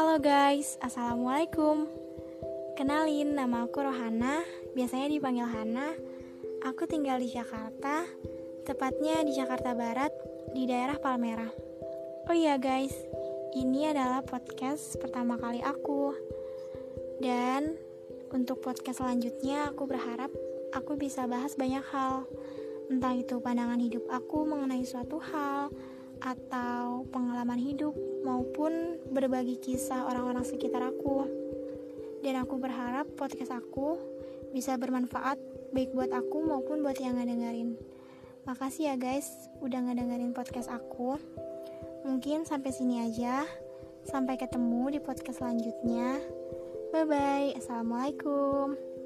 Halo guys, Assalamualaikum. Kenalin, nama aku Rohana. Biasanya dipanggil Hana. Aku tinggal di Jakarta. Tepatnya di Jakarta Barat Di daerah Palmerah. Oh iya guys, ini adalah podcast pertama kali aku. Dan untuk podcast selanjutnya aku berharap Aku bisa bahas banyak hal. Entah itu pandangan hidup aku mengenai suatu hal atau pengalaman hidup maupun berbagi kisah orang-orang sekitar aku. Dan aku berharap podcast aku bisa bermanfaat baik buat aku maupun buat yang ngedengerin. Makasih ya guys udah ngedengerin podcast aku. Mungkin sampai sini aja. Sampai ketemu di podcast selanjutnya. Bye bye. Assalamualaikum.